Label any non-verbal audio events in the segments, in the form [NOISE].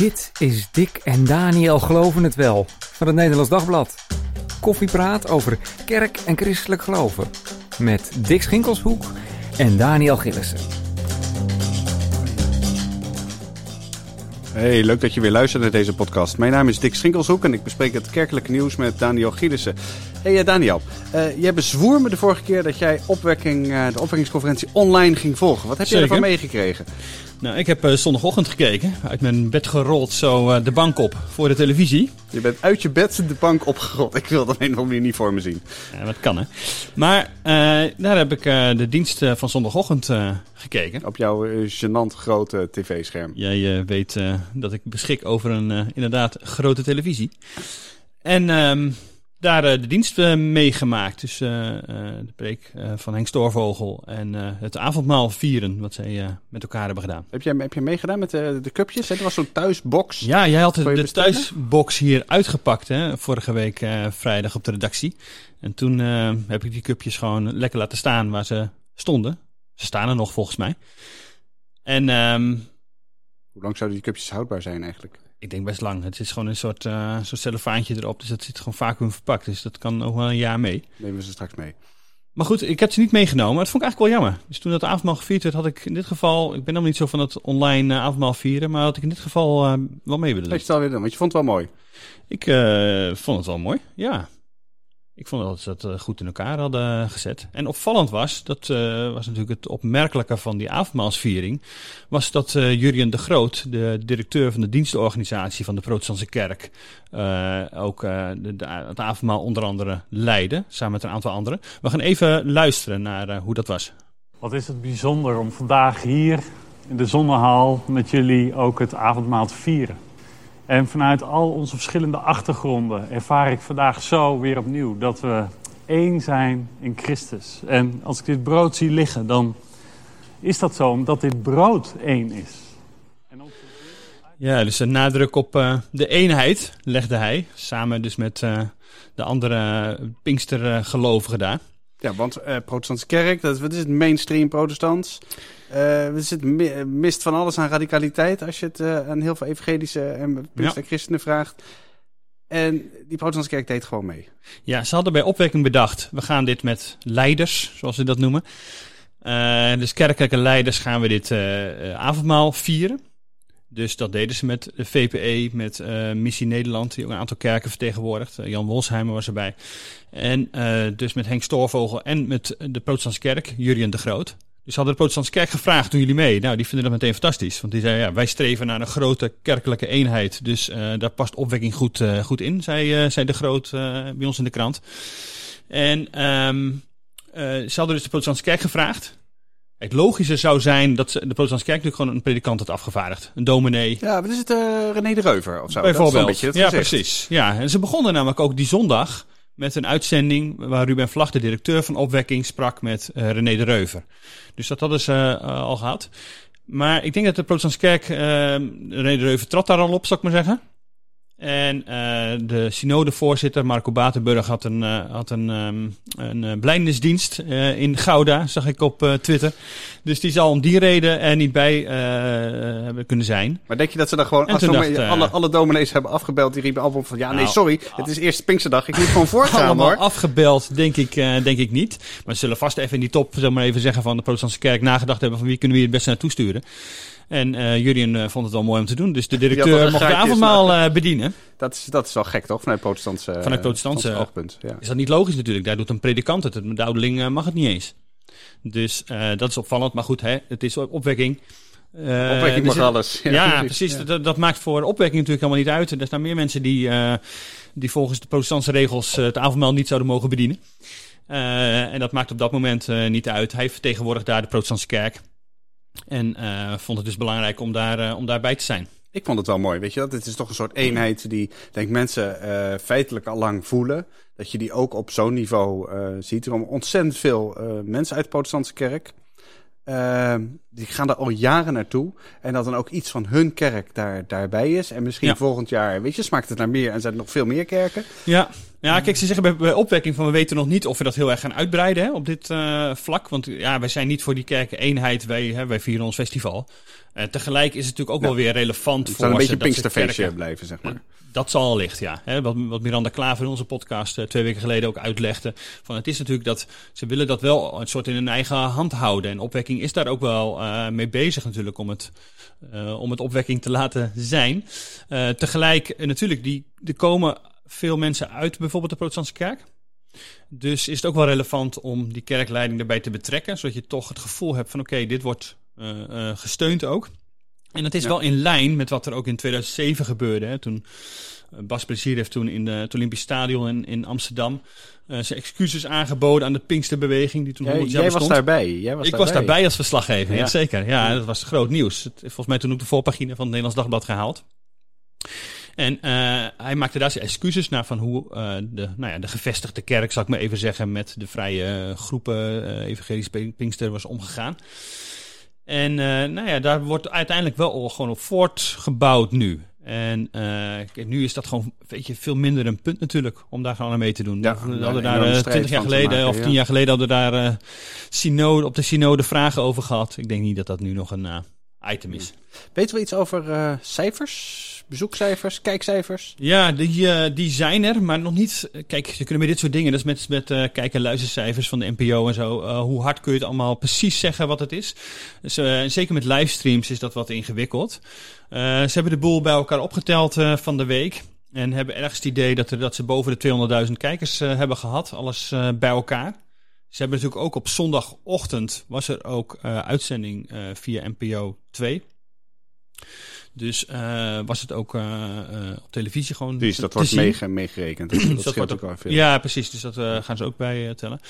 Dit is Dick en Daniel Geloven het Wel van het Nederlands Dagblad. Koffiepraat over kerk en christelijk geloven. Met Dick Schinkelshoek en Daniel Gillissen. Hey, leuk dat je weer luistert naar deze podcast. Mijn naam is Dick Schinkelshoek en ik bespreek het kerkelijke nieuws met Daniel Gielissen. Hey uh, Daniel, uh, jij bezwoer me de vorige keer dat jij opwekking, uh, de opwekkingsconferentie online ging volgen. Wat heb je ervan meegekregen? Nou, ik heb zondagochtend gekeken, uit mijn bed gerold zo de bank op voor de televisie. Je bent uit je bed de bank opgerold. [LAUGHS] Ik wil dat een of andere niet voor me zien. Ja, dat kan hè. Maar daar heb ik de dienst van zondagochtend gekeken. Op jouw gênant grote tv-scherm. Jij weet dat ik beschik over een inderdaad grote televisie. En... Um, daar uh, de dienst uh, meegemaakt. Dus uh, de preek van Henk Stoorvogel en het avondmaal vieren, wat zij met elkaar hebben gedaan. Heb je, heb je meegedaan met de, de cupjes? Het was zo'n thuisbox. Ja, jij had de, de thuisbox hier uitgepakt hè, vorige week vrijdag op de redactie. En toen heb ik die cupjes gewoon lekker laten staan waar ze stonden. Ze staan er nog volgens mij. En... Um, Hoe lang zouden die cupjes houdbaar zijn eigenlijk? Ik denk best lang. Het is gewoon een soort, uh, soort cellofaantje erop. Dus dat zit gewoon vacuüm verpakt. Dus dat kan nog wel een jaar mee. Nemen we ze straks mee. Maar goed, ik heb ze niet meegenomen. Dat vond ik eigenlijk wel jammer. Dus toen dat avondmaal gevierd werd, had ik in dit geval... Ik ben dan niet zo van het online uh, avondmaal vieren. Maar had ik in dit geval uh, wel mee willen doen. Dat je het alweer doen, want je vond het wel mooi. Ik vond het wel mooi, ja. Ik vond dat ze dat goed in elkaar hadden gezet. En opvallend was, dat uh, was natuurlijk het opmerkelijke van die avondmaalsviering, was dat uh, Jurien de Groot, de directeur van de dienstenorganisatie van de Protestantse Kerk, ook het avondmaal onder andere leidde, samen met een aantal anderen. We gaan even luisteren naar hoe dat was. Wat is het bijzonder om vandaag hier in de zonnehaal met jullie ook het avondmaal te vieren. En vanuit al onze verschillende achtergronden ervaar ik vandaag zo weer opnieuw dat we één zijn in Christus. En als ik dit brood zie liggen, dan is dat zo omdat dit brood één is. Ja, dus een nadruk op uh, de eenheid legde hij, samen dus met uh, de andere Pinkstergelovigen daar. Ja, want uh, protestantse kerk, dat, wat is het mainstream protestants? Uh, er zit mist van alles aan radicaliteit als je het uh, aan heel veel evangelische en ja. christenen vraagt. En die protestantse kerk deed gewoon mee. Ja, ze hadden bij opwekking bedacht, we gaan dit met leiders, zoals ze dat noemen. Uh, dus kerkelijke leiders gaan we dit avondmaal vieren. Dus dat deden ze met de VPE, met uh, Missie Nederland, die ook een aantal kerken vertegenwoordigt. Uh, Jan Wolsheimer was erbij. En uh, dus met Henk Stoorvogel en met de Protestantse Kerk, Jurien de Groot. Dus hadden de Protestantse Kerk gevraagd, doen jullie mee? Nou, die vinden dat meteen fantastisch. Want die zeiden, ja, wij streven naar een grote kerkelijke eenheid. Dus daar past opwekking goed, goed in, zei, zei de Groot bij ons in de krant. En um, ze hadden dus de Protestantse Kerk gevraagd. Het logische zou zijn dat de protestantse kerk natuurlijk gewoon een predikant had afgevaardigd. Een dominee. Ja, wat is het? Uh, René de Reuver of zo? Bijvoorbeeld. Dat is ja, precies. Ja, en ze begonnen namelijk ook die zondag met een uitzending waar Ruben Vlag, de directeur van Opwekking, sprak met uh, René de Reuver. Dus dat hadden ze uh, al gehad. Maar ik denk dat de protestantse kerk, René de Reuver trad daar al op, zal ik maar zeggen. En uh, de synodevoorzitter Marco Batenburg had een, uh, had een, um, een uh, blijndensdienst in Gouda, zag ik op Twitter. Dus die zal om die reden er niet bij hebben kunnen zijn. Maar denk je dat ze dan gewoon als dacht, alle, alle dominees hebben afgebeld? Die riepen allemaal van ja, nee, nou, sorry, het is eerst Pinksterdag, ik moet gewoon [LAUGHS] voortgaan allemaal hoor. afgebeld, denk ik, denk ik niet. Maar ze zullen vast even in die top, zeg maar even zeggen van de protestantse kerk nagedacht hebben van wie kunnen we hier het beste naartoe sturen. En uh, Jurien uh, vond het wel mooi om te doen. Dus de directeur mocht de avondmaal uh, bedienen. Dat is, dat is wel gek, toch? Vanuit protestantse, Vanuit protestantse oogpunt. Ja. Is dat niet logisch natuurlijk? Daar doet een predikant het. De ouderling mag het niet eens. Dus dat is opvallend. Maar goed, hè, het is opwekking. opwekking mag alles. Ja, ja precies. Ja. Dat, dat, maakt voor opwekking natuurlijk helemaal niet uit. Er zijn meer mensen die, die volgens de protestantse regels het avondmaal niet zouden mogen bedienen. en dat maakt op dat moment niet uit. Hij vertegenwoordigt daar de protestantse kerk. En uh, vond het dus belangrijk om, daar, uh, om daarbij te zijn. Ik vond het wel mooi, weet je dat? Het is toch een soort eenheid die, denk mensen, uh, feitelijk al lang voelen. Dat je die ook op zo'n niveau ziet. Er komen ontzettend veel mensen uit de protestantse kerk. die gaan er al jaren naartoe. En dat dan ook iets van hun kerk daar, daarbij is. En misschien Ja. volgend jaar, weet je, smaakt het naar meer en zijn er nog veel meer kerken. Ja. Ja, kijk, ze zeggen bij, bij opwekking van we weten nog niet of we dat heel erg gaan uitbreiden hè, op dit eh, vlak. Want ja, wij zijn niet voor die kerken eenheid, wij, hè, wij vieren ons festival. Eh, tegelijk is het natuurlijk ook Ja. wel weer relevant Het voor zal een beetje ze Pinksterfeestje blijven, zeg maar. Dat zal allicht, ja. Hè, wat, wat Miranda Klaver in onze podcast eh, twee weken geleden ook uitlegde. Van het is natuurlijk dat ze willen dat wel een soort in hun eigen hand houden. En opwekking is daar ook wel mee bezig natuurlijk om het, om het opwekking te laten zijn. Tegelijk natuurlijk, die, er komen veel mensen uit bijvoorbeeld de protestantse kerk. Dus is het ook wel relevant om die kerkleiding erbij te betrekken. Zodat je toch het gevoel hebt van oké, dit wordt eh, eh, gesteund ook. En dat is Ja. wel in lijn met wat er ook in 2007 gebeurde. Hè, toen eh, Bas Plezier heeft toen in de, het Olympisch Stadion in, in Amsterdam zijn excuses aangeboden aan de Pinksterbeweging die toen Jij, 100 jaar jij was daarbij. Jij was ik was daarbij als verslaggever. Ja. zeker. Ja, dat was groot nieuws. Het, volgens mij toen ook de voorpagina van het Nederlands Dagblad gehaald. En eh, hij maakte daar zijn excuses naar van hoe eh, de, nou ja, de gevestigde kerk, zal ik maar even zeggen, met de vrije eh, groepen eh evangelisch Pink- Pinkster was omgegaan. En nou ja, daar wordt uiteindelijk wel gewoon op voortgebouwd nu. En nu is dat gewoon weet je, veel minder een punt natuurlijk om daar gewoon aan mee te doen. Ja, we hadden daar strijd 20 jaar geleden maken, of ja. 10 jaar geleden hadden we daar synode, op de synode vragen over gehad. Ik denk niet dat dat nu nog een item is. Weten we iets over eh, cijfers? Bezoekcijfers? Kijkcijfers? Ja, die, eh, die zijn er, maar nog niet. Kijk, je kunnen met dit soort dingen, dat is met, met eh kijk- en luistercijfers van de NPO en zo. eh, hoe hard kun je het allemaal precies zeggen wat het is? Dus, eh, zeker met livestreams is dat wat ingewikkeld. Eh, ze hebben de boel bij elkaar opgeteld eh, van de week. En hebben ergens het idee dat, er, dat ze boven de 200.000 kijkers eh, hebben gehad, alles eh, bij elkaar. Ze hebben natuurlijk ook op zondagochtend was er ook eh, uitzending eh, via NPO 2. Dus eh, was het ook op televisie gewoon. Dus te- dat te wordt meege- meegerekend. [CLEARS THROAT] Dat, dat wordt ook wel veel. Ja, precies. Dus dat gaan ze ook bij tellen.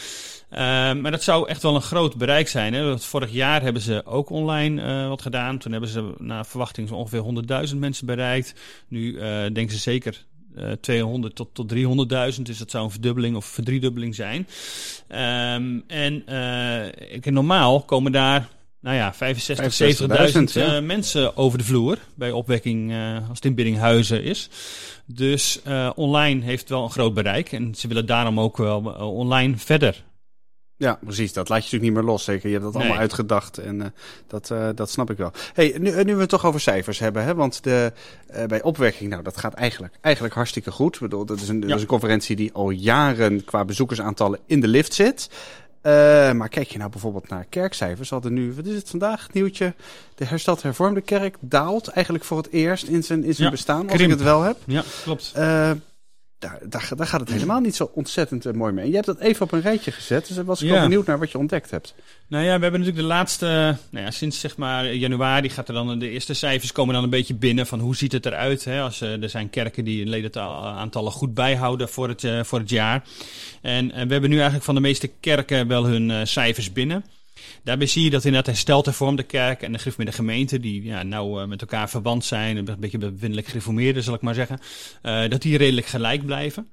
Maar dat zou echt wel een groot bereik zijn. Hè? Want vorig jaar hebben ze ook online wat gedaan. Toen hebben ze naar verwachting zo ongeveer 100.000 mensen bereikt. Nu denken ze zeker eh 200 tot, tot 300.000. Dus dat zou een verdubbeling of verdriedubbeling zijn. Ehm, en ik, normaal komen daar nou ja, 65, 70.000 65.000, ja. eh, mensen over de vloer bij opwekking als het in Biddinghuizen is. Dus online heeft wel een groot bereik en ze willen daarom ook wel online verder. Ja, precies. Dat laat je natuurlijk niet meer los. Zeker. Je hebt dat allemaal uitgedacht. En eh, dat, eh, dat snap ik wel. Hey, nu, nu we het toch over cijfers hebben. Hè? Want de, eh, bij opwekking, nou, dat gaat eigenlijk, eigenlijk hartstikke goed. Ik bedoel, dat is, een, dat is een conferentie die al jaren qua bezoekersaantallen in de lift zit. Eh, maar kijk je nou bijvoorbeeld naar kerkcijfers. We hadden nu, wat is het vandaag? Het nieuwtje. De hersteld hervormde kerk daalt eigenlijk voor het eerst in zijn, in zijn Ja, bestaan. Als krimp. ik het wel heb. Ja, klopt. Daar, daar, daar gaat het helemaal niet zo ontzettend eh, mooi mee. En je hebt dat even op een rijtje gezet. Dus daar was ik Ja. wel benieuwd naar wat je ontdekt hebt. Nou ja, we hebben natuurlijk de laatste, nou ja, sinds zeg maar januari gaat er dan de eerste cijfers komen dan een beetje binnen van hoe ziet het eruit. Hè? Als, eh, er zijn kerken die ledenaantallen goed bijhouden voor het, eh, voor het jaar. En we hebben nu eigenlijk van de meeste kerken wel hun cijfers binnen. Daarbij zie je dat inderdaad hersteld hervormde kerk en de gereformeerde gemeente, die ja, nou met elkaar verwant zijn, een beetje bevindelijk gereformeerde zal ik maar zeggen, eh, dat die redelijk gelijk blijven.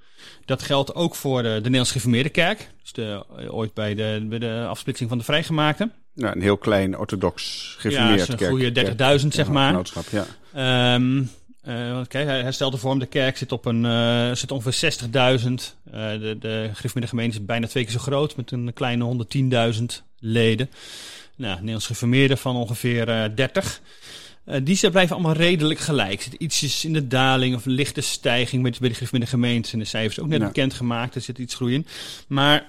Dat geldt ook voor de, de Nederlands gereformeerde kerk, dus de, eh, ooit bij de, bij de afsplitsing van de vrijgemaakte. Nou, een heel klein orthodox Ja, gereformeerd dat is een kerk. goede kerk- 30.000 zeg maar. Ja. Ehm want kijk, hij herstelt de vorm. De kerk zit op een, eh, zit ongeveer 60.000. Eh, de, de gemeente is bijna twee keer zo groot, met een kleine 110.000 leden. Nou, Nederlands gereformeerde van ongeveer eh 30. Eh, die ze blijven allemaal redelijk gelijk. Zit ietsjes in de daling of een lichte stijging bij de, bij de gemeente. En de cijfers ook net Ja. bekendgemaakt. Er zit iets groei in. Maar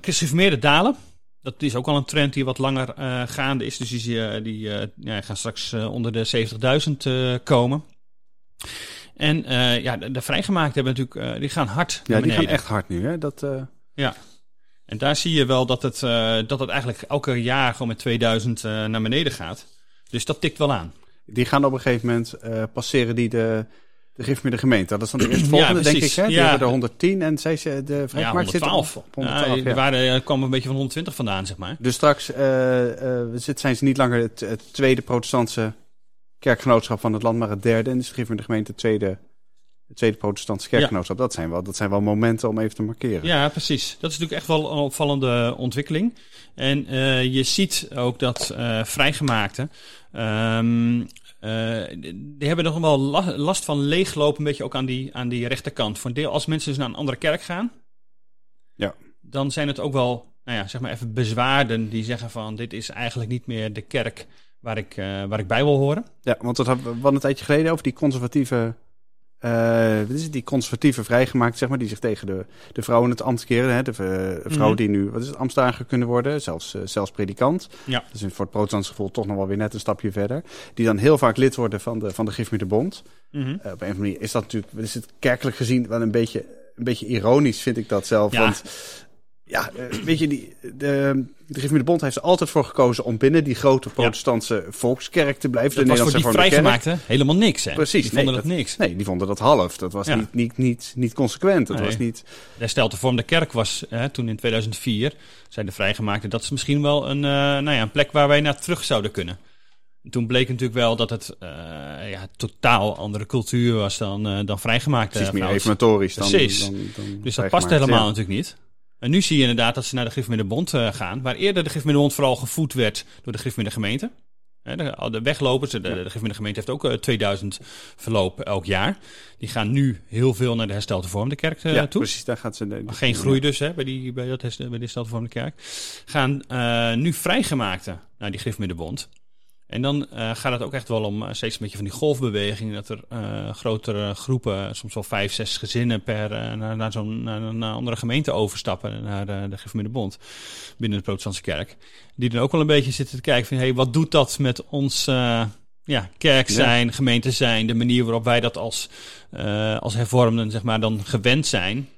gereformeerde dalen. Dat is ook al een trend die wat langer gaande is. Dus die, die ja, gaan straks onder de 70.000 eh, komen. En eh, ja, de, de vrijgemaakte hebben natuurlijk, eh, die gaan hard Ja, die gaan echt hard nu. Hè? Dat, eh, Ja. En daar zie je wel dat het, dat het eigenlijk elke jaar gewoon met 2000 eh, naar beneden gaat. Dus dat tikt wel aan. die gaan op een gegeven moment passeren die de, de gereformeerde gemeente. Dat is dan de eerstvolgende, denk ik. Hè? Die ja. hebben er 110 en zij, ze- de Ja, vrijgemaakt zit 112. op 112 ja, ja. er waren, er kwam een beetje van 120 vandaan, zeg maar. Dus straks zit- zijn ze niet langer het, het tweede protestantse kerkgenootschap van het land, maar het derde. En de gereformeerde gemeente het tweede het Tweede Protestantse Kerkgenootschap. Dat, zijn wel, dat zijn wel momenten om even te markeren. Ja, precies. Dat is natuurlijk echt wel een opvallende ontwikkeling. En uh, je ziet ook dat uh, vrijgemaakten. Um, uh, die hebben nog wel last van leeglopen, een beetje ook aan die, aan die rechterkant. Voor een deel, als mensen dus naar een andere kerk gaan, ja. dan zijn het ook wel, nou ja, zeg maar even bezwaarden die zeggen van dit is eigenlijk niet meer de kerk waar ik, uh, waar ik bij wil horen. Ja, want dat hadden we een tijdje geleden over die conservatieve uh, wat is het, die conservatieve vrijgemaakt, zeg maar, die zich tegen de, de vrouw in het ambt keren. Hè? De, de vrouw die nu, wat is het, ambtsdager kunnen worden, zelfs, uh, zelfs predikant. Ja. Dus voor het protestantse gevoel toch nog wel weer net een stapje verder. Die dan heel vaak lid worden van de, van de Gifmiddenbond. Mm -hmm. uh, op een of andere manier is dat natuurlijk, is het kerkelijk gezien wel een beetje, een beetje ironisch, vind ik dat zelf. Ja. Want ja, uh, weet je, die, de, de de Bond heeft er altijd voor gekozen om binnen die grote protestantse ja. volkskerk te blijven. Dat de was voor die helemaal niks, hè? Precies. Die vonden nee, dat, niks. Nee, die vonden dat half. Dat was Ja. niet, niet, niet, niet consequent. Dat Nee. was niet... De steltevormde kerk was hè, toen in 2004, zei de vrijgemaakte, dat is misschien wel een, eh, nou ja, een plek waar wij naar terug zouden kunnen. En toen bleek natuurlijk wel dat het eh, ja, totaal andere cultuur was dan, eh, dan vrijgemaakte Precies meer reformatorisch dan, dan, dan Dus dat past vrijgemaakt. helemaal natuurlijk niet. En nu zie je inderdaad dat ze naar de Gifmiddenbond uh, gaan, waar eerder de Gifmiddenbond vooral gevoed werd door de Gifmiddengemeente. De, de weglopers, de, de Gifmiddengemeente heeft ook uh, 2000 verloop elk jaar. Die gaan nu heel veel naar de herstelde vormde kerk Ja, toe. precies. Daar gaat ze... De, Maar geen groei dus hè, bij, die, bij, dat, bij de herstelde vormde kerk. Gaan uh, nu vrijgemaakte naar die Gifmiddenbond. En dan uh, gaat het ook echt wel om uh, steeds een beetje van die golfbeweging. Dat er uh, grotere groepen, soms wel vijf, zes gezinnen per uh, naar, naar zo'n naar een andere gemeente overstappen. Naar uh, de Gifmiddebond binnen de protestantse kerk. Die dan ook wel een beetje zitten te kijken van... Hey, wat doet dat met ons ja, kerk zijn, ja. gemeente zijn? De manier waarop wij dat als, als hervormden zeg maar, dan gewend zijn.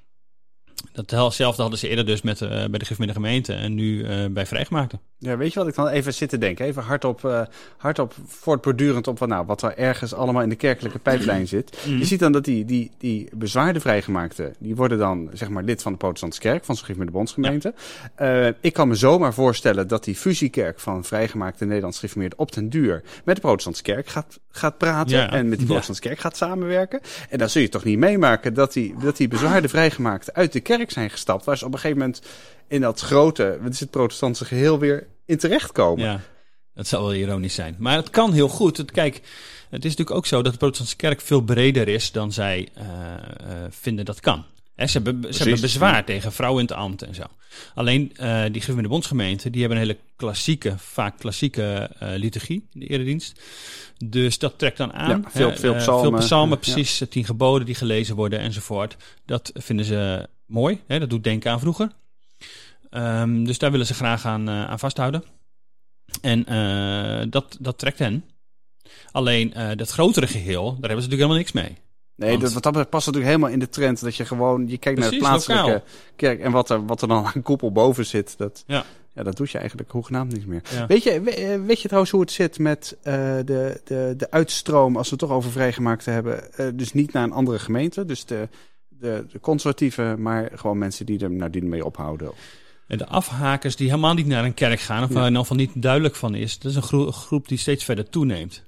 Datzelfde hadden ze eerder dus met, bij de Gifmiddengemeente en nu bij vrijgemaakten. Ja, weet je wat ik dan even zit te denken? Even hardop, uh, hardop voortbordurend op wat, nou, wat er ergens allemaal in de kerkelijke pijplijn zit. [CLEARS THROAT] Je ziet dan dat die, die, die bezwaarde vrijgemaakten, die worden dan zeg maar lid van de protestantse kerk, van zo'n de bondsgemeente. Ja. Uh, ik kan me zomaar voorstellen dat die fusiekerk van vrijgemaakte Nederlands gereformeerd op den duur met de protestantse kerk gaat, gaat praten Ja. en met die protestantse kerk gaat samenwerken. En dan zul je toch niet meemaken dat die, dat die bezwaarde vrijgemaakten uit de kerk zijn gestapt, waar ze op een gegeven moment in dat grote, wat is het protestantse geheel weer in terechtkomen. Ja, dat zou wel ironisch zijn. Maar het kan heel goed. Het, kijk, het is natuurlijk ook zo dat de protestantse kerk veel breder is dan zij uh, uh, vinden dat kan. He, ze, hebben, ze hebben bezwaar tegen vrouwen in het ambt en zo. Alleen uh, die gemeente bondsgemeenten, die hebben een hele klassieke, vaak klassieke uh, liturgie in de eredienst. Dus dat trekt dan aan. Ja, veel, veel psalmen. Veel psalmen, precies. Ja. Tien geboden die gelezen worden enzovoort. Dat vinden ze mooi. Dat doet denken aan vroeger. Um, dus daar willen ze graag aan, uh, aan vasthouden. En uh, dat, dat trekt hen. Alleen uh, dat grotere geheel, daar hebben ze natuurlijk helemaal niks mee. Nee, Want, dat, wat dat past natuurlijk helemaal in de trend dat je gewoon, je kijkt precies, naar het plaatselijke lokaal. kerk en wat er, wat er dan aan koepel boven zit. Dat, ja. ja, dat doet je eigenlijk hoegenaamd niet meer. Ja. Weet, je, weet je trouwens hoe het zit met de, de, de uitstroom, als we het toch over vrijgemaakt hebben, dus niet naar een andere gemeente, dus de, de, de conservatieve, maar gewoon mensen die er, nou, die ermee ophouden. En de afhakers die helemaal niet naar een kerk gaan, of waar in ieder geval niet duidelijk van is, dat is een gro groep die steeds verder toeneemt.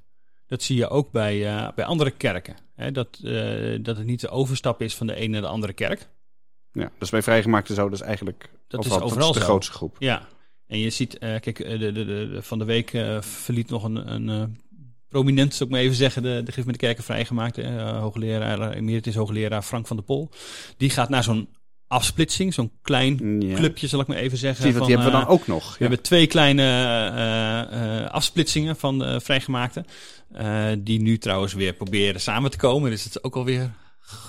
Dat zie je ook bij, uh, bij andere kerken. Hè? Dat, uh, dat het niet de overstap is van de ene naar de andere kerk. Ja, dus bij vrijgemaakten zo, dat is eigenlijk dat overal, is overal dat is de grootste groep. Ja, en je ziet, uh, kijk, de, de, de, van de week verliet nog een, een prominent, zou ik maar even zeggen, de, de Gif met de Kerken vrijgemaakt. hoogleraar, emeritus hoogleraar Frank van der Pol. Die gaat naar zo'n afsplitsing, zo'n klein ja. clubje, zal ik maar even zeggen. Van, die hebben we dan ook nog. We ja. hebben twee kleine uh, uh, afsplitsingen van de vrijgemaakten. Uh, die nu trouwens weer proberen samen te komen. Dus het is ook alweer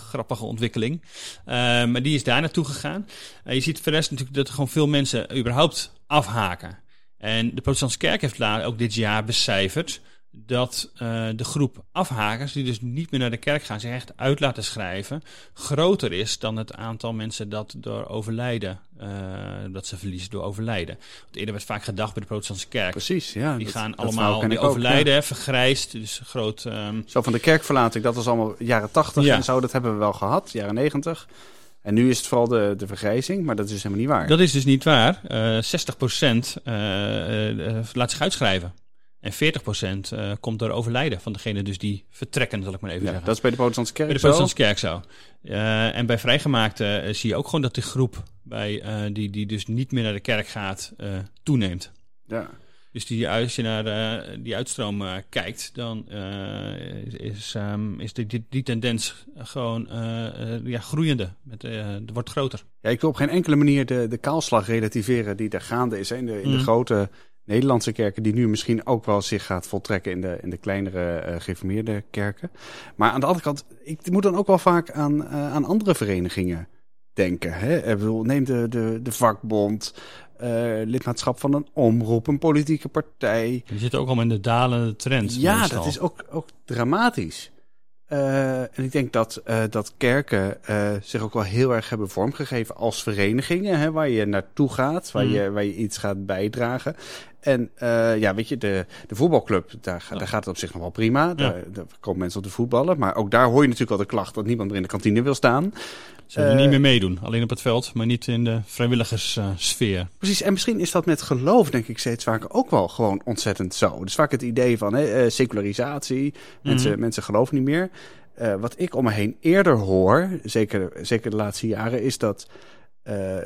grappige ontwikkeling. maar die is daar naartoe gegaan. je ziet voor de rest natuurlijk dat er gewoon veel mensen überhaupt afhaken. En de protestantse kerk heeft later ook dit jaar becijferd dat uh, de groep afhakers, die dus niet meer naar de kerk gaan, zich echt uit laten schrijven, groter is dan het aantal mensen dat door overlijden, uh, dat ze verliezen door overlijden. Want eerder werd vaak gedacht bij de protestantse kerk. Precies, ja. Die dat, gaan dat allemaal, die ook, overlijden, ja. vergrijsd, dus groot... Um, zo van de kerkverlating, dat was allemaal jaren tachtig ja. en zo, dat hebben we wel gehad, jaren negentig. En nu is het vooral de, de vergrijzing, maar dat is dus helemaal niet waar. Dat is dus niet waar. Uh, 60% uh, laat zich uitschrijven. En 40% uh, komt door overlijden van degene dus die vertrekken, zal ik maar even Ja, zeggen. dat is bij de protestantse kerk Bij de protestantse kerk zo. Eh, en bij vrijgemaakte eh, zie je ook gewoon dat die groep bij, eh, die, die dus niet meer naar de kerk gaat, eh, toeneemt. Ja. Dus die, als je naar eh, die uitstroom eh, kijkt, dan eh, is, is, ehm, is die, die, die tendens gewoon eh, eh, ja, groeiende. Met, eh, het wordt groter. Ja, ik wil op geen enkele manier de, de kaalslag relativeren die daar gaande is. hè, In de, in de Mhm. grote Nederlandse kerken, die nu misschien ook wel zich gaat voltrekken in de, in de kleinere eh gereformeerde kerken. Maar aan de andere kant, ik moet dan ook wel vaak aan, eh, aan andere verenigingen denken. Hè? Ik bedoel, neem de, de, de vakbond, eh, lidmaatschap van een omroep, een politieke partij. Die zitten ook al in de dalende trend. Ja, meestal. dat is ook, ook dramatisch. En ik denk dat, dat kerken zich ook wel heel erg hebben vormgegeven als verenigingen, hè, waar je naartoe gaat, waar, Mm. je, waar je iets gaat bijdragen. En eh, ja, weet je, de, de voetbalclub, daar, Ja. daar gaat het op zich nog wel prima. Daar, daar komen mensen op de voetballen. Maar ook daar hoor je natuurlijk al de klacht dat niemand meer in de kantine wil staan. Ze willen eh, niet meer meedoen. Alleen op het veld, maar niet in de vrijwilligerssfeer. Precies, en misschien is dat met geloof, denk ik, steeds vaker ook wel gewoon ontzettend zo. Dus vaak het idee van hè, eh, secularisatie, mensen, Mhm. mensen geloven niet meer. Eh, wat ik om me heen eerder hoor, zeker, zeker de laatste jaren, is dat eh, eh,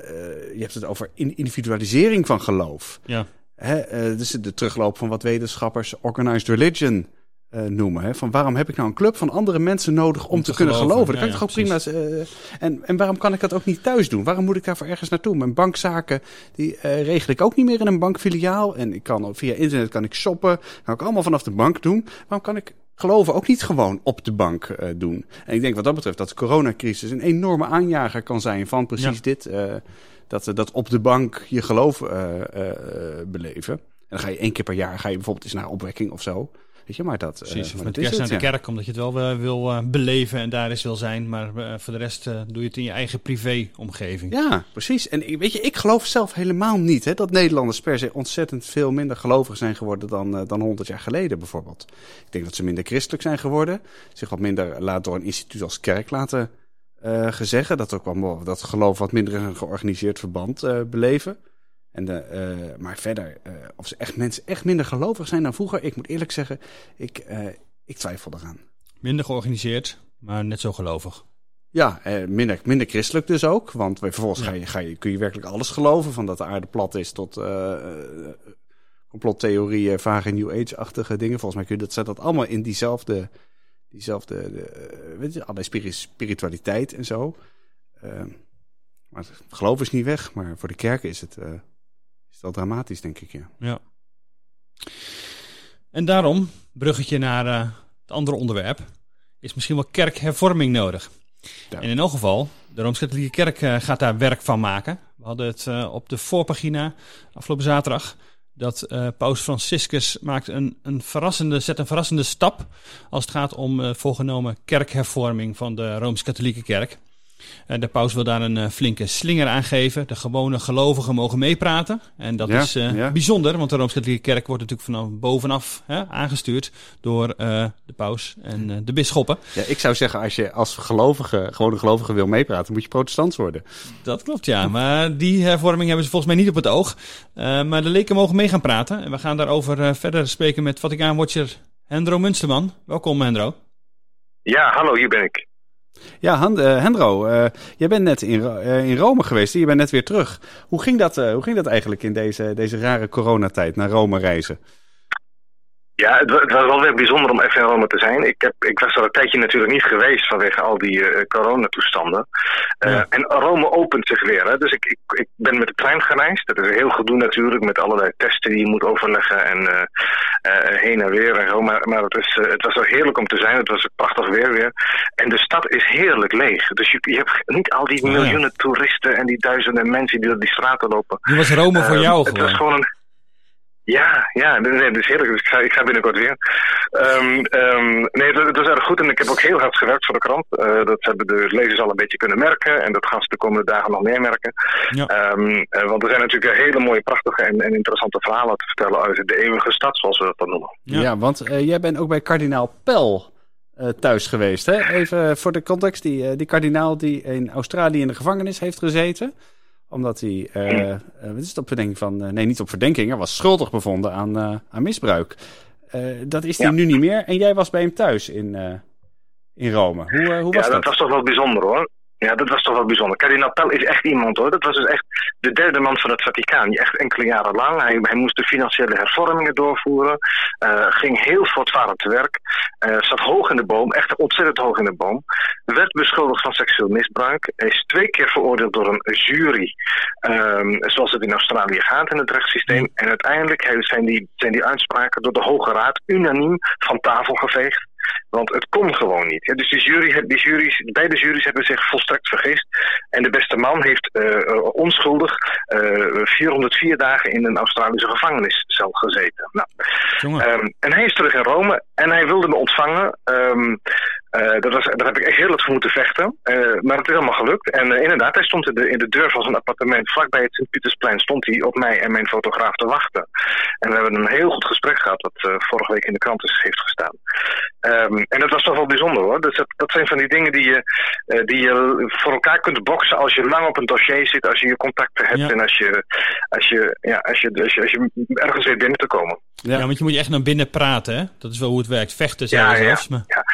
je hebt het over in- individualisering van geloof. Ja. Hè, eh, dus de terugloop van wat wetenschappers organized religion eh, noemen. Hè? Van waarom heb ik nou een club van andere mensen nodig om, Om te, te kunnen geloven. geloven? Dat Ja, kan ik toch ook prima. eh, en, en waarom kan ik dat ook niet thuis doen? Waarom moet ik daarvoor ergens naartoe? Mijn bankzaken die regel ik ook niet meer in een bankfiliaal. En ik kan via internet kan ik shoppen. Kan ik allemaal vanaf de bank doen. Waarom kan ik geloven ook niet gewoon op de bank eh, doen? En ik denk wat dat betreft dat de coronacrisis een enorme aanjager kan zijn van precies Ja. dit. eh, dat, dat op de bank je geloof eh, eh, eh, beleven. En dan ga je één keer per jaar ga je bijvoorbeeld eens naar opwekking of zo. Weet je, maar dat, eh, Precies, of met is kerst naar de kerk, omdat je het wel eh, wil eh, beleven en daar eens wil zijn. Maar voor de rest doe je het in je eigen privé-omgeving. Ja, precies. En weet je, ik geloof zelf helemaal niet hè, dat Nederlanders per se ontzettend veel minder gelovig zijn geworden dan, dan 100 jaar geleden bijvoorbeeld. Ik denk dat ze minder christelijk zijn geworden. Zich wat minder laat door een instituut als kerk laten gezeggen. Dat ook wel dat geloof wat minder in een georganiseerd verband beleven. En de, eh, maar verder, eh, of ze echt mensen echt minder gelovig zijn dan vroeger. Ik moet eerlijk zeggen, ik, eh, ik twijfel eraan. Minder georganiseerd, maar net zo gelovig. Ja, minder, minder christelijk dus ook. Want vervolgens ga je, ga je, kun je werkelijk alles geloven. Van dat de aarde plat is tot complottheorieën, vage New Age-achtige dingen. Volgens mij kun je dat, zet dat allemaal in diezelfde, diezelfde de, weet je, allerlei spiri- spiritualiteit en zo. Maar het geloof is niet weg, maar voor de kerken is het, is het wel dramatisch, denk ik, ja. Ja. En daarom, bruggetje naar eh, het andere onderwerp, is misschien wel kerkhervorming nodig. Ja. En in elk geval, de Rooms-Katholieke Kerk eh, gaat daar werk van maken. We hadden het eh, op de voorpagina afgelopen zaterdag. Dat Paus Franciscus maakt een, een verrassende, zet een verrassende stap als het gaat om voorgenomen kerkhervorming van de Rooms-Katholieke Kerk. Eh, de paus wil daar een eh, flinke slinger aan geven. De gewone gelovigen mogen meepraten. En dat Ja, is eh, ja. bijzonder, want de Rooms-Katholieke Kerk wordt natuurlijk vanaf bovenaf hè, aangestuurd door eh, de paus en eh, de bisschoppen. ja. Ik zou zeggen, als je als gelovige, gewone gelovige wil meepraten, moet je protestant worden. Dat klopt, ja. Maar die hervorming hebben ze volgens mij niet op het oog. Eh, maar de leken mogen mee gaan praten. En we gaan daarover eh, verder spreken met Vaticaan-watcher Hendro Munsterman. Welkom, Hendro. Ja, hallo, hier ben ik. Ja, Han, eh, Hendro, eh, jij bent net in, eh, in Rome geweest. Je bent net weer terug. Hoe ging dat, hoe ging dat eigenlijk in deze, deze rare coronatijd naar Rome reizen? Ja, het, wa- het was wel weer bijzonder om even in Rome te zijn. Ik, heb, ik was er een tijdje natuurlijk niet geweest vanwege al die eh, coronatoestanden. Eh, Ja. En Rome opent zich weer. Hè. Dus ik, ik, ik ben met de trein gereisd. Dat is heel gedoe natuurlijk met allerlei testen die je moet overleggen en eh, heen en weer en zo. Maar, maar het, is, het was wel heerlijk om te zijn. Het was prachtig weer weer. En de stad is heerlijk leeg. Dus je, je hebt niet al die Oh, ja. miljoenen toeristen en die duizenden mensen die door die straten lopen. Die was Rome voor jou Het gewoon. was gewoon een. Ja, ja, nee, nee, dat is heerlijk. Dus ik ga, ik ga binnenkort weer. Ehm, ehm, nee, het, het was erg goed en ik heb ook heel hard gewerkt voor de krant. Eh, dat hebben de lezers al een beetje kunnen merken en dat gaan ze de komende dagen nog meer merken. Ja. Ehm, eh, want er zijn natuurlijk hele mooie, prachtige en, en interessante verhalen te vertellen uit de eeuwige stad, zoals we dat dan noemen. Ja, Ja. want eh, jij bent ook bij kardinaal Pel eh, thuis geweest. Hè? Even voor de context, die, die kardinaal die in Australië in de gevangenis heeft gezeten. Omdat hij, eh, eh, wat is het op verdenking van, eh, nee niet op verdenking, hij was schuldig bevonden aan, aan misbruik. dat is hij nu niet meer. En jij was bij hem thuis in, in Rome. Hoe, hoe was ja, dat? dat was toch wel bijzonder hoor. Ja, dat was toch wel bijzonder. Kardinaal Pell is echt iemand hoor. Dat was dus echt de derde man van het Vaticaan. Echt enkele jaren lang. Hij, hij moest de financiële hervormingen doorvoeren. Uh, ging heel voortvarend te werk. Uh, zat hoog in de boom. Echt ontzettend hoog in de boom. Werd beschuldigd van seksueel misbruik. Is twee keer veroordeeld door een jury. Um, zoals het in Australië gaat in het rechtssysteem. En uiteindelijk zijn die, zijn die uitspraken door de Hoge Raad unaniem van tafel geveegd. Want het kon gewoon niet. Dus die jury, die jury's, beide juries hebben zich volstrekt vergist. En de beste man heeft uh, onschuldig uh, 404 dagen in een Australische gevangeniscel gezeten. Nou, um, en hij is terug in Rome en hij wilde me ontvangen. Um, uh, dat was, daar heb ik echt heel wat voor moeten vechten. Uh, maar het is allemaal gelukt. En uh, inderdaad, hij stond in de, in de deur van zijn appartement vlakbij het Sint-Pietersplein. Stond hij op mij en mijn fotograaf te wachten. En we hebben een heel goed gesprek gehad, dat vorige week in de krant is, heeft gestaan. Um, en dat was toch wel bijzonder hoor. Dus dat, dat zijn van die dingen die je, die je voor elkaar kunt boksen als je lang op een dossier zit, als je je contacten hebt ja. en als je, als, je, ja, als, je, als, je, als je ergens weet binnen te komen. Ja. ja, want je moet je echt naar binnen praten, hè? Dat is wel hoe het werkt. Vechten zelfs. Ja, ja, maar... ja.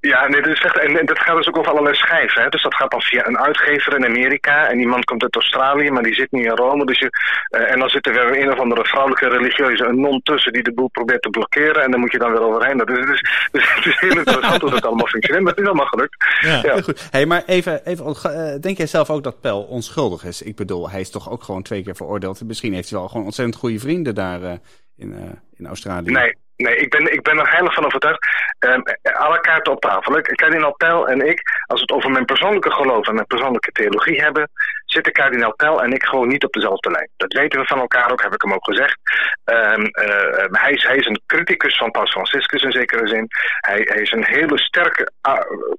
Ja, nee, dat is echt, en dat gaat dus ook over allerlei schijven. Hè? Dus dat gaat dan via een uitgever in Amerika. En die man komt uit Australië, maar die zit nu in Rome. Dus je, uh, en dan zit er weer een of andere vrouwelijke religieuze non tussen die de boel probeert te blokkeren. En dan moet je dan weer overheen. Dat is, dus, [LAUGHS] dus het is heel interessant hoe dat allemaal functioneert. Maar het is allemaal gelukt. Ja, ja. goed. Hey, maar even, even uh, denk jij zelf ook dat Pel onschuldig is? Ik bedoel, hij is toch ook gewoon twee keer veroordeeld. Misschien heeft hij wel gewoon ontzettend goede vrienden daar uh, in, in Australië. Nee. Nee, ik ben, ik ben er heilig van overtuigd. Um, alle kaarten op tafel. Kardinaal Pell en ik, als we het over mijn persoonlijke geloof en mijn persoonlijke theologie hebben, zitten kardinaal Pell en ik gewoon niet op dezelfde lijn. Dat weten we van elkaar ook, heb ik hem ook gezegd. Um, uh, hij, is, hij is een criticus van Paus Franciscus in zekere zin. Hij, hij is een hele sterke,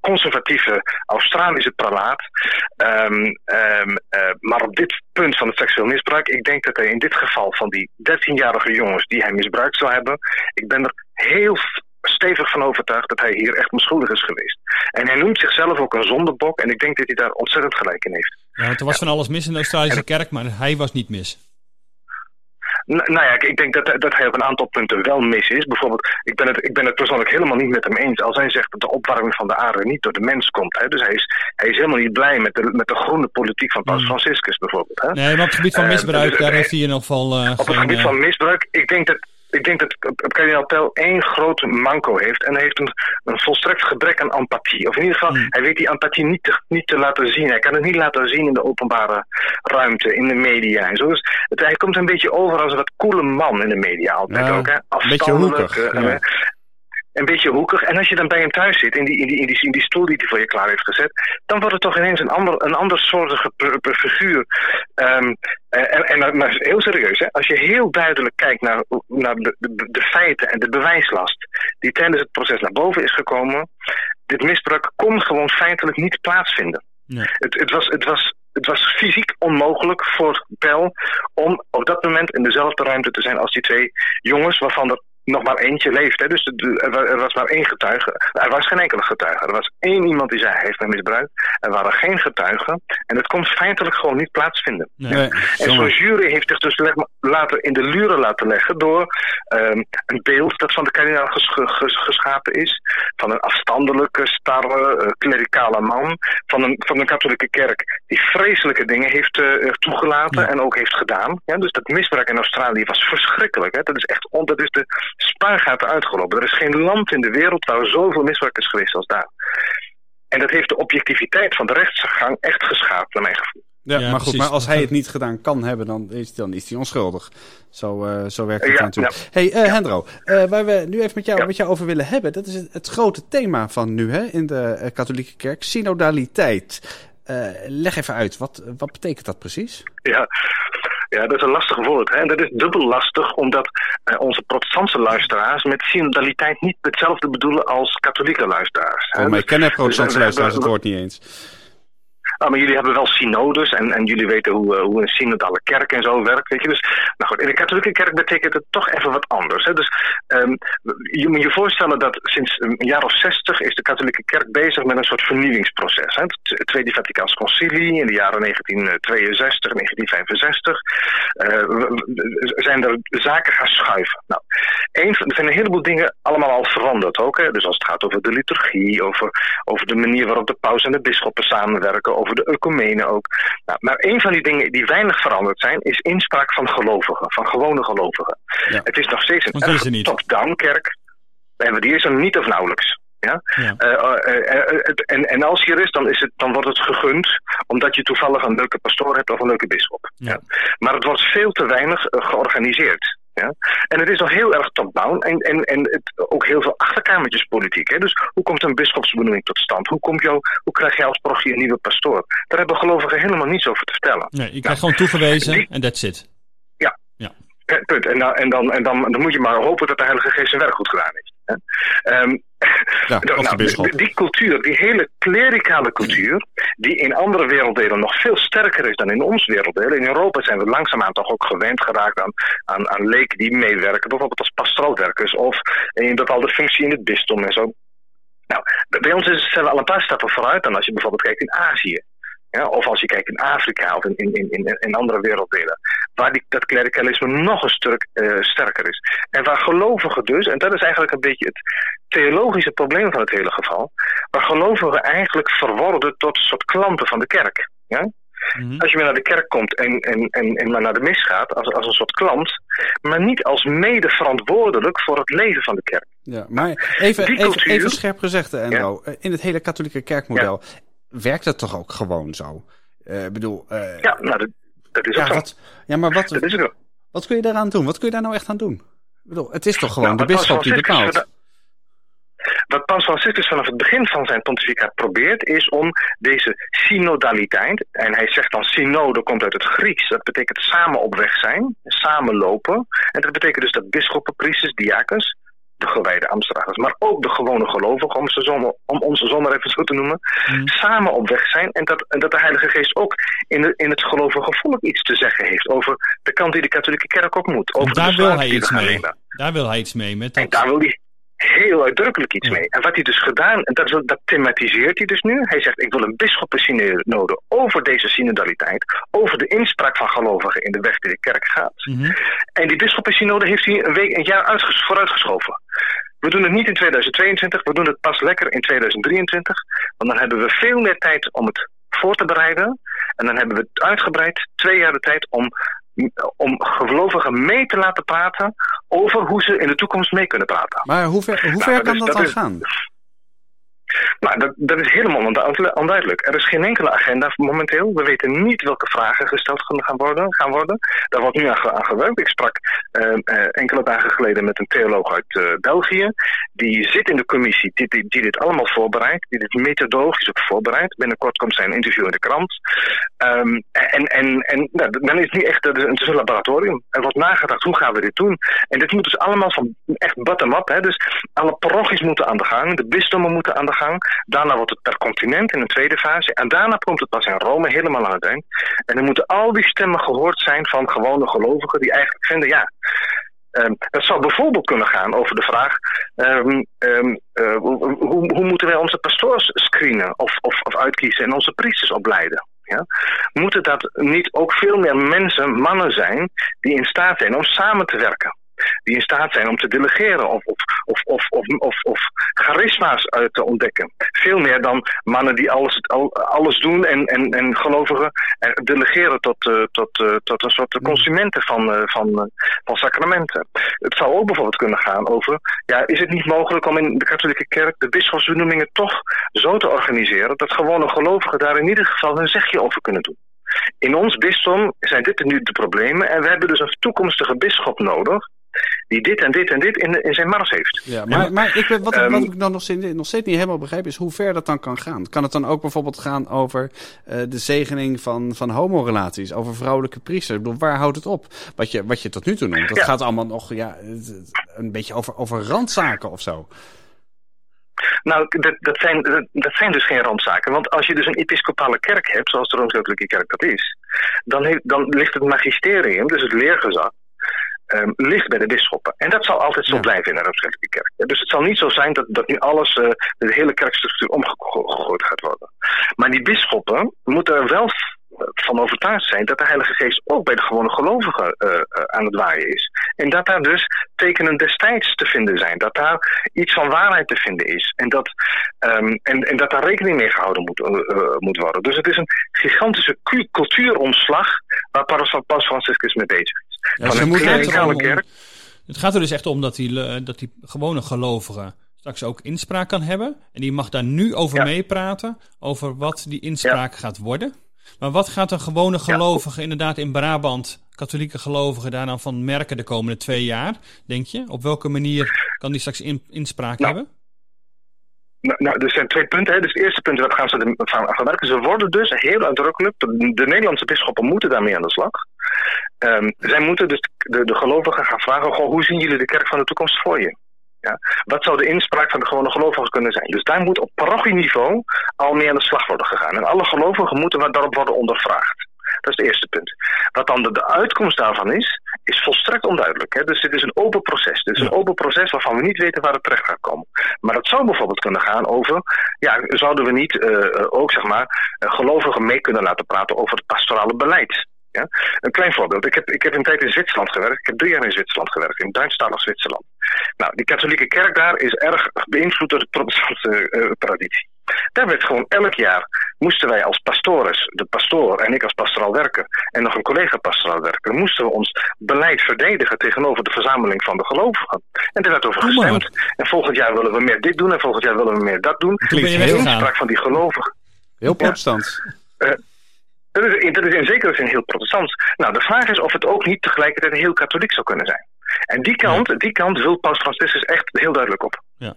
conservatieve Australische prelaat. Um, uh, maar op dit punt van het seksueel misbruik, ik denk dat hij in dit geval van die 13-jarige jongens die hij misbruikt zou hebben, ik ben er heel stevig van overtuigd dat hij hier echt onschuldig is geweest. En hij noemt zichzelf ook een zondebok en ik denk dat hij daar ontzettend gelijk in heeft. Ja, er was ja. van alles mis in de Australische kerk, maar hij was niet mis. Nou ja, ik denk dat, dat hij op een aantal punten wel mis is. Bijvoorbeeld, ik ben, het, ik ben het persoonlijk helemaal niet met hem eens als hij zegt dat de opwarming van de aarde niet door de mens komt. Hè. Dus hij is, hij is helemaal niet blij met de, met de groene politiek van Paus Franciscus bijvoorbeeld. Hè. Nee, maar op het gebied van misbruik, uh, dus, daar heeft hij in ieder geval. Uh, op het gebied van misbruik, ik denk dat ik denk dat kardinaal Pell één groot manco heeft. En hij heeft een, een volstrekt gebrek aan empathie. Of in ieder geval, mm. hij weet die empathie niet te, niet te laten zien. Hij kan het niet laten zien in de openbare ruimte, in de media en zo. Dus het, hij komt een beetje over als een wat coole man in de media altijd ja, ook. Hè? Een beetje hoekig. Uh, ja. Een beetje hoekig. En als je dan bij hem thuis zit, in die, in die, in die, in die stoel die hij voor je klaar heeft gezet, dan wordt het toch ineens een ander, een ander soortige figuur. Um, en, en, maar heel serieus, hè? als je heel duidelijk kijkt naar, naar de, de, de feiten en de bewijslast die tijdens het proces naar boven is gekomen, dit misbruik kon gewoon feitelijk niet plaatsvinden. Nee. Het, het, was, het, was, het was fysiek onmogelijk voor Pel om op dat moment in dezelfde ruimte te zijn als die twee jongens, waarvan er nog maar eentje leeft. Hè? Dus er was maar één getuige. Er was geen enkele getuige. Er was één iemand die zei hij heeft mij misbruikt. Er waren geen getuigen. En het kon feitelijk gewoon niet plaatsvinden. Nee. en zo'n jury heeft zich dus laten in de luren laten leggen door um, een beeld dat van de kardinaal ges ges geschapen is. Van een afstandelijke, starre, uh, klerikale man. Van een, van een katholieke kerk die vreselijke dingen heeft uh, toegelaten ja. en ook heeft gedaan. Ja, dus dat misbruik in Australië was verschrikkelijk. Hè? Dat is echt on, dat is de spaargaten uitgelopen. Er is geen land in de wereld waar zoveel misbruik is geweest als daar. En dat heeft de objectiviteit van de rechtsgang echt geschaad, naar mijn gevoel. Ja, ja maar goed, maar als hij het niet gedaan kan hebben, dan is, dan is hij onschuldig. Zo, uh, zo werkt het ja, natuurlijk. Ja. hey, uh, Hendro, uh, waar we nu even met jou, met jou over willen hebben, dat is het, het grote thema van nu hè, in de katholieke kerk, synodaliteit. leg even uit, wat, wat betekent dat precies? Ja, ja, dat is een lastig woord. Hè? En dat is dubbel lastig, omdat uh, onze protestantse luisteraars met synodaliteit niet hetzelfde bedoelen als katholieke luisteraars. Oh, maar ik ken protestantse dus, luisteraars het woord niet eens. Nou, maar jullie hebben wel synodes en, en jullie weten hoe, uh, hoe een synodale kerk en zo werkt. Weet je? Dus, nou goed, in de katholieke kerk betekent het toch even wat anders. Hè? Dus um, je moet je voorstellen dat sinds een jaar of zestig is de katholieke kerk bezig met een soort vernieuwingsproces. Hè? Het Tweede Vaticaans Concilie in de jaren 1962, 1965 uh, zijn er zaken gaan schuiven. Nou, er zijn een heleboel dingen allemaal al veranderd ook. Hè? Dus als het gaat over de liturgie, over, over de manier waarop de paus en de bisschoppen samenwerken, over de ecumenen ook. Nou, maar een van die dingen die weinig veranderd zijn, is inspraak van gelovigen, van gewone gelovigen. Ja. Het is nog steeds een top-down kerk. Die is er niet of nauwelijks. Ja? ja. Uh, uh, uh, en, en als je er is, dan, is het, dan wordt het gegund omdat je toevallig een leuke pastoor hebt of een leuke bisschop. Ja. ja. Maar het wordt veel te weinig georganiseerd. Ja? En het is nog heel erg top-down en, en, en het, ook heel veel achterkamertjespolitiek. Hè? Dus hoe komt een bischopsbenoeming tot stand? Hoe, komt jou, hoe krijg je als parochie een nieuwe pastoor? Daar hebben gelovigen helemaal niets over te vertellen. Nee, je krijgt nou, gewoon toegewezen en that's it. Ja. ja. Punt. En, dan, en, dan, en dan, dan moet je maar hopen dat de Heilige Geest zijn werk goed gedaan heeft. Um, [LAUGHS] ja, nou, die cultuur, die hele klerikale cultuur, die in andere werelddelen nog veel sterker is dan in ons werelddeel. In Europa zijn we langzaamaan toch ook gewend geraakt aan, aan, aan leken die meewerken, bijvoorbeeld als pastoraalwerkers of in een bepaalde functie in het bisdom en zo. Nou, bij ons is, zijn we al een paar stappen vooruit dan als je bijvoorbeeld kijkt in Azië. Ja, of als je kijkt in Afrika of in, in, in, in andere werelddelen. Waar die, dat klerikalisme nog een stuk uh, sterker is. En waar gelovigen dus, en dat is eigenlijk een beetje het theologische probleem van het hele geval. Waar gelovigen eigenlijk verworden tot een soort klanten van de kerk. Ja? Mm -hmm. Als je weer naar de kerk komt en, en, en, en maar naar de mis gaat als, als een soort klant, maar niet als mede verantwoordelijk voor het leven van de kerk. Ja, maar even, even, even scherp gezegd, Enro. Ja? In het hele katholieke kerkmodel ja werkt het toch ook gewoon zo? Uh, bedoel, uh, ja, nou, dat, dat is ook ja, wat, ja, maar wat, dat is ook. wat kun je daaraan doen? Wat kun je daar nou echt aan doen? Ik bedoel, het is toch gewoon nou, de bisschop die bepaalt? Wat Paus Franciscus vanaf het begin van zijn pontificaat probeert, is om deze synodaliteit, en hij zegt dan synode komt uit het Grieks, dat betekent samen op weg zijn, samenlopen. En dat betekent dus dat bisschoppen, priesters, diakens, de gewijde Amsterdammers, maar ook de gewone gelovigen, om, ze zonder, om onze zonder even zo te noemen, mm. samen op weg zijn. En dat, en dat de Heilige Geest ook in, de, in het gelovige volk iets te zeggen heeft over de kant die de katholieke kerk op moet. Over daar wil hij iets mee. Daar wil hij iets mee. Met dat... En daar wil hij heel uitdrukkelijk iets mee. En wat hij dus gedaan, en dat, dat thematiseert hij dus nu. Hij zegt, ik wil een nodig over deze synodaliteit, over de inspraak van gelovigen in de weg die de kerk gaat. Mm En die bisschoppensynode heeft hij een week, een jaar vooruitgeschoven. We doen het niet in 2022, we doen het pas lekker in 2023. Want dan hebben we veel meer tijd om het voor te bereiden. En dan hebben we uitgebreid twee jaar de tijd om om gelovigen mee te laten praten over hoe ze in de toekomst mee kunnen praten. Maar hoe ver, hoe ver nou, kan dat, dat dan gaan? Nou, dat, dat is helemaal onduidelijk. Er is geen enkele agenda momenteel. We weten niet welke vragen gesteld gaan worden. Gaan worden. Daar wordt nu aan, gewerkt. Ik sprak uh, uh, enkele dagen geleden met een theoloog uit uh, België. Die zit in de commissie die, dit allemaal voorbereidt. Die dit methodologisch ook voorbereidt. Binnenkort komt zijn interview in de krant. Um, en en, en nou, dan is nu echt het is een laboratorium. Er wordt nagedacht hoe gaan we dit doen. En dit moet dus allemaal van echt bottom-up. Dus alle parochies moeten aan de gang. De bisdommen moeten aan de gang Daarna wordt het per continent in een tweede fase. En daarna komt het pas in Rome helemaal aan het eind. En dan moeten al die stemmen gehoord zijn van gewone gelovigen die eigenlijk vinden, ja, Um, dat zou bijvoorbeeld kunnen gaan over de vraag: um, um, uh, hoe, hoe, moeten wij onze pastoors screenen of, of, of uitkiezen en onze priesters opleiden? Ja? Moeten dat niet ook veel meer mensen, mannen zijn, die in staat zijn om samen te werken? Die in staat zijn om te delegeren of, of, of, of, of, of, of charisma's uit te ontdekken. Veel meer dan mannen die alles, alles doen en, en, en gelovigen delegeren tot, uh, tot, uh, tot een soort consumenten van, uh, van, van sacramenten. Het zou ook bijvoorbeeld kunnen gaan over, ja, is het niet mogelijk om in de katholieke kerk de bisschopsbenoemingen toch zo te organiseren dat gewone gelovigen daar in ieder geval hun zegje over kunnen doen. In ons bisdom zijn dit nu de problemen en we hebben dus een toekomstige bisschop nodig die dit en dit en dit in, in zijn mars heeft. Ja, maar, maar ik, wat, um, wat ik dan nog steeds, nog steeds niet helemaal begrijp is hoe ver dat dan kan gaan. Kan het dan ook bijvoorbeeld gaan over uh, de zegening van, van homorelaties, over vrouwelijke priesters? Ik bedoel, waar houdt het op? Wat je, wat je tot nu toe noemt, dat gaat allemaal nog ja, een beetje over, over randzaken of zo. Nou, dat, dat, zijn, dat, dat zijn dus geen randzaken. Want als je dus een episcopale kerk hebt, zoals de Rooms-Katholieke Kerk dat is, dan, heeft, dan ligt het magisterium, dus het leergezag, um, ligt bij de bisschoppen. En dat zal altijd zo blijven in de Rooms-Katholieke Kerk. Dus het zal niet zo zijn dat, dat nu alles, uh, de hele kerkstructuur omgegooid gaat worden. Maar die bisschoppen moeten er wel van overtuigd zijn dat de Heilige Geest ook bij de gewone gelovigen uh, uh, aan het waaien is. En dat daar dus tekenen destijds te vinden zijn. Dat daar iets van waarheid te vinden is. En dat, um, en, en dat daar rekening mee gehouden moet, uh, moet worden. Dus het is een gigantische cultuuromslag waar Paus Franciscus mee bezig is. Ja, van een klerikale kerk. Het gaat er dus echt om dat die, dat die gewone gelovigen straks ook inspraak kan hebben. En die mag daar nu over ja. meepraten. Over wat die inspraak ja. gaat worden. Maar wat gaat een gewone gelovige ja. inderdaad in Brabant, katholieke gelovigen, daar dan van merken de komende twee jaar, denk je? Op welke manier kan die straks in, inspraak nou, hebben? Nou, nou, er zijn twee punten. Hè. Dus het eerste punt, wat gaan ze van, van werken? Ze worden dus heel uitdrukkelijk, de, de Nederlandse bisschoppen moeten daarmee aan de slag. Um, zij moeten dus de, de gelovigen gaan vragen, goh, hoe zien jullie de kerk van de toekomst voor je? Ja. Wat zou de inspraak van de gewone gelovigen kunnen zijn? Dus daar moet op parochieniveau al mee aan de slag worden gegaan. En alle gelovigen moeten daarop worden ondervraagd. Dat is het eerste punt. Wat dan de, de uitkomst daarvan is, is volstrekt onduidelijk. Hè? Dus dit is een open proces. Dit is een open proces waarvan we niet weten waar het terecht gaat komen. Maar het zou bijvoorbeeld kunnen gaan over, ja, zouden we niet uh, ook zeg maar gelovigen mee kunnen laten praten over het pastorale beleid? Ja? Een klein voorbeeld. Ik heb, ik heb een tijd in Zwitserland gewerkt. Ik heb drie jaar in Zwitserland gewerkt, in Duitsstalig Zwitserland. Nou, die katholieke kerk daar is erg beïnvloed door de protestantse uh, traditie. Daar werd gewoon elk jaar, moesten wij als pastores, de pastoor en ik als pastoraal werker en nog een collega pastoraal werker, moesten we ons beleid verdedigen tegenover de verzameling van de gelovigen. En daar werd over gestemd. En volgend jaar willen we meer dit doen en volgend jaar willen we meer dat doen. Klinkt heel inspraak van die gelovigen. Heel protestant. Ja. Uh, dat is, dat is in zekere zin heel protestant. Nou, de vraag is of het ook niet tegelijkertijd heel katholiek zou kunnen zijn. En die kant, ja. die kant wil Paus Franciscus echt heel duidelijk op. Ja.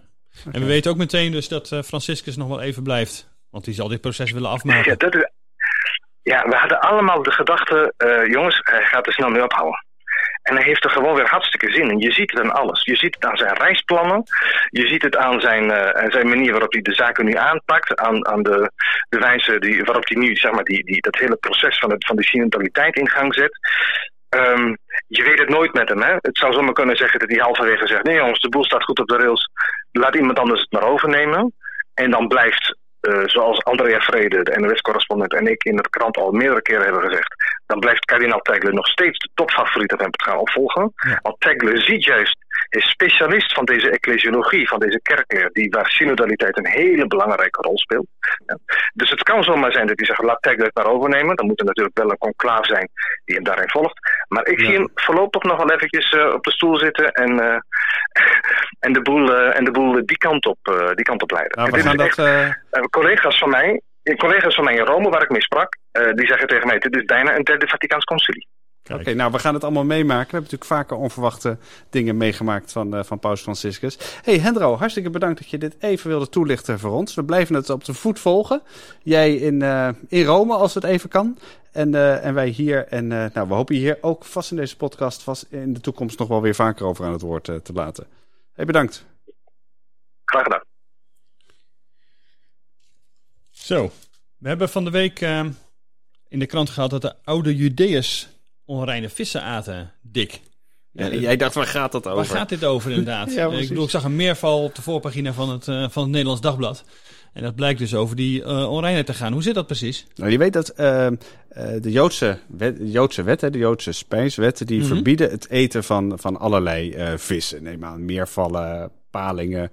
En we weten ook meteen dus dat uh, Franciscus nog wel even blijft. Want die zal dit proces willen afmaken. Ja, dat is, ja we hadden allemaal de gedachte, uh, jongens, hij gaat er snel mee ophouden. En hij heeft er gewoon weer hartstikke zin in. Je ziet het aan alles. Je ziet het aan zijn reisplannen. Je ziet het aan zijn, aan zijn manier waarop hij de zaken nu aanpakt. Aan, aan de, de wijze die, waarop hij nu zeg maar, die, die, dat hele proces van, het, van die synodaliteit in gang zet. Um, je weet het nooit met hem. Hè? Het zou zomaar kunnen zeggen dat hij halverwege zegt... nee jongens, de boel staat goed op de rails. Laat iemand anders het maar overnemen. En dan blijft, uh, zoals Andrea Vrede, de NOS-correspondent... en ik in de krant al meerdere keren hebben gezegd... dan blijft kardinaal Tegle nog steeds de topfavoriet om hem te gaan opvolgen. Ja. Want Tegle ziet juist, is specialist van deze ecclesiologie, van deze kerkleer... Die, waar synodaliteit een hele belangrijke rol speelt. Ja. Dus het kan zomaar zijn dat hij zegt, laat Tegle het maar overnemen. Dan moet er natuurlijk wel een conclaaf zijn die hem daarin volgt. Maar ik ja. zie hem voorlopig nog wel eventjes uh, op de stoel zitten... en, uh, [LAUGHS] en, de, boel, uh, en de boel die, kant op, die kant op leiden. Nou, we gaan dat, echt, collega's van mij, collega's van mij in Rome, waar ik mee sprak... die zeggen tegen mij, dit is bijna een derde Vaticaans concilie. Oké, okay, nou we gaan het allemaal meemaken. We hebben natuurlijk vaker onverwachte dingen meegemaakt van, uh, van Paus Franciscus. hey Hendro, hartstikke bedankt dat je dit even wilde toelichten voor ons. We blijven het op de voet volgen. Jij in, uh, in Rome als het even kan. En, uh, en wij hier. En nou, we hopen je hier ook vast in deze podcast vast in de toekomst nog wel weer vaker over aan het woord te laten. hey, bedankt. Graag gedaan. Zo, we hebben van de week in de krant gehad dat de oude Judeërs onreine vissen aten, dik. Ja, jij dacht, waar gaat dat over? Waar gaat dit over inderdaad? [LAUGHS] ja, ik bedoel, ik zag een meerval op de voorpagina van het, uh, van het Nederlands Dagblad. En dat blijkt dus over die uh, onreinheid te gaan. Hoe zit dat precies? Nou, je weet dat uh, de Joodse, wet, Joodse wetten, de Joodse spijswetten, die mm -hmm. verbieden het eten van, van allerlei vissen. Neem aan meervallen, palingen,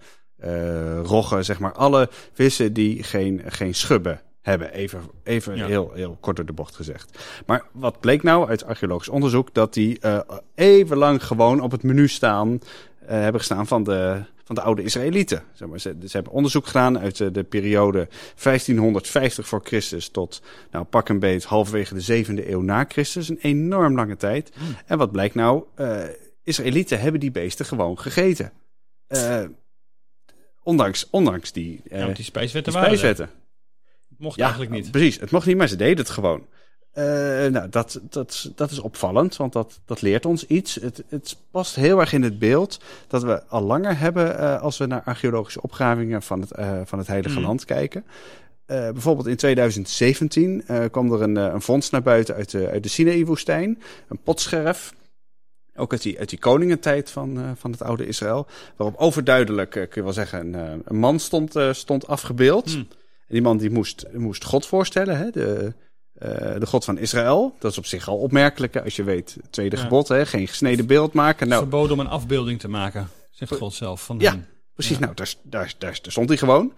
roggen, zeg maar. Alle vissen die geen, geen schubben hebben. Even, even ja. heel, heel kort door de bocht gezegd. Maar wat bleek nou uit archeologisch onderzoek? Dat die uh, even lang gewoon op het menu staan, uh, hebben gestaan van de, van de oude Israëlieten. Zeg maar, ze, ze, hebben onderzoek gedaan uit de, de, periode 1550 voor Christus tot nou, pak een beet halverwege de zevende eeuw na Christus. Een enorm lange tijd. Mm. En wat blijkt nou? Uh, Israëlieten hebben die beesten gewoon gegeten. ondanks, ondanks die, ja, die spijswetten. Die spijswetten mocht ja, eigenlijk niet. Precies, het mocht niet, maar ze deden het gewoon. nou, dat, dat, dat is opvallend, want dat, dat leert ons iets. Het, het past heel erg in het beeld dat we al langer hebben als we naar archeologische opgravingen van het, van het Heilige mm. Land kijken. bijvoorbeeld in 2017 kwam er een, een vondst naar buiten uit de, uit de Sinaï-woestijn. Een potscherf ook uit die, uit die koningentijd van, uh, van het oude Israël. Waarop overduidelijk, uh, kun je wel zeggen, een, uh, een man stond, stond afgebeeld. Hmm. Die man die moest, moest God voorstellen, hè? De, de God van Israël. Dat is op zich al opmerkelijk, als je weet, tweede gebod, hè? geen gesneden beeld maken. Nou, verboden om een afbeelding te maken, zegt God zelf. Van ja, precies. Nou, daar, daar, daar, stond hij gewoon.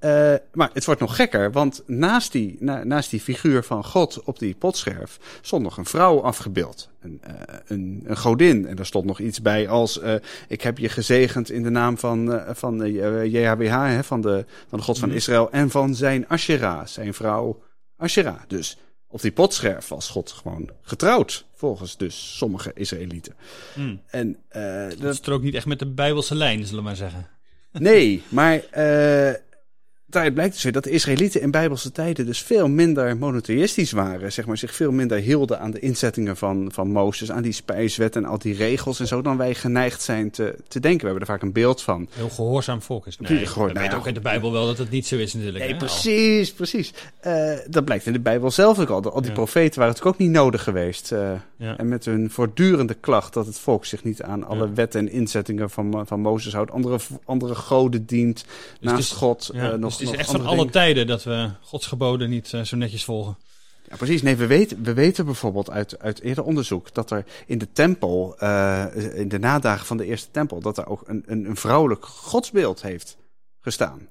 Uh, maar het wordt nog gekker, want naast die, na, naast die figuur van God op die potscherf stond nog een vrouw afgebeeld. Een, uh, een, een, godin. En daar stond nog iets bij als: uh, Ik heb je gezegend in de naam van, van JHWH, hè, van, de, van de God van mhm. Israël, en van zijn Asherah, zijn vrouw Asherah. Dus op die potscherf was God gewoon getrouwd, volgens dus sommige Israëlieten. Mm. En, dat, dat strookt niet echt met de Bijbelse lijn, zullen we maar zeggen. Nee, maar daaruit blijkt dus weer dat de Israëlieten in bijbelse tijden dus veel minder monotheïstisch waren. Zeg maar, zich veel minder hielden aan de inzettingen van, van Mozes, aan die spijswet en al die regels en zo, dan wij geneigd zijn te, te denken. We hebben er vaak een beeld van. Heel gehoorzaam volk is. Nee, gehoor, nou, weet ook in de Bijbel wel dat het niet zo is natuurlijk. Nee, precies, precies. Uh, dat blijkt in de Bijbel zelf ook al. Al die profeten waren natuurlijk ook niet nodig geweest. Uh, ja. En met hun voortdurende klacht dat het volk zich niet aan alle wetten en inzettingen van, van Mozes houdt, andere, andere goden dient dus naast God. Uh, nog het is echt van alle tijden dat we Gods geboden niet uh, zo netjes volgen. Ja, precies. Nee, we weten, we weten bijvoorbeeld uit, uit eerder onderzoek dat er in de tempel, uh, in de nadagen van de eerste tempel, dat er ook een, een, een vrouwelijk godsbeeld heeft gestaan.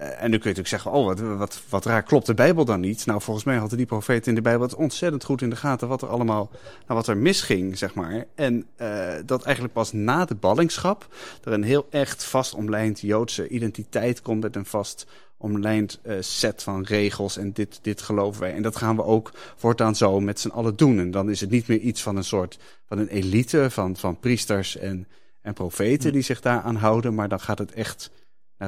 Uh, en nu kun je natuurlijk zeggen, oh, wat, wat, wat raar, klopt de Bijbel dan niet? Nou, volgens mij hadden die profeten in de Bijbel het ontzettend goed in de gaten wat er allemaal, nou, wat er misging, zeg maar. En uh, dat eigenlijk pas na de ballingschap er een heel echt vast omlijnd Joodse identiteit komt met een vast omlijnd uh, set van regels en dit, dit geloven wij. En dat gaan we ook voortaan zo met z'n allen doen. En dan is het niet meer iets van een soort, van een elite van, van priesters en, en profeten die zich daaraan houden, maar dan gaat het echt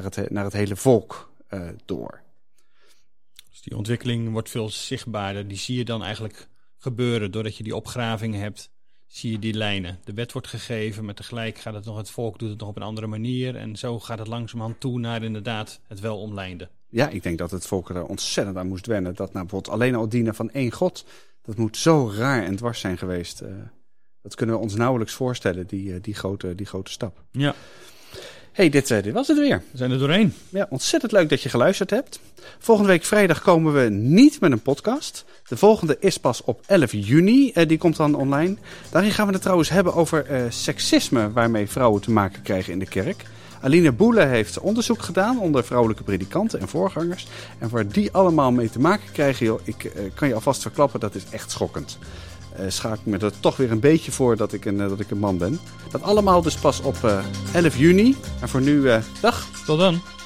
naar het, naar het hele volk uh, door. Dus die ontwikkeling wordt veel zichtbaarder. Die zie je dan eigenlijk gebeuren doordat je die opgravingen hebt. Zie je die lijnen. De wet wordt gegeven, maar tegelijk gaat het nog, het volk doet het nog op een andere manier. En zo gaat het langzamerhand toe naar inderdaad het wel omlijnde. Ja, ik denk dat het volk er ontzettend aan moest wennen. Dat nou bijvoorbeeld alleen al dienen van één God, dat moet zo raar en dwars zijn geweest. Uh, dat kunnen we ons nauwelijks voorstellen, die, uh, die, grote, die grote stap. Ja hey, dit, uh, dit was het weer. We zijn er doorheen. Ja, ontzettend leuk dat je geluisterd hebt. Volgende week vrijdag komen we niet met een podcast. De volgende is pas op 11 juni. Uh, die komt dan online. Daarin gaan we het trouwens hebben over uh, seksisme waarmee vrouwen te maken krijgen in de kerk. Aline Boele heeft onderzoek gedaan onder vrouwelijke predikanten en voorgangers. En waar die allemaal mee te maken krijgen, joh, ik kan je alvast verklappen, dat is echt schokkend schaak ik me er toch weer een beetje voor dat ik een, uh, dat ik een man ben. Dat allemaal dus pas op uh, 11 juni. En voor nu, dag. Tot dan.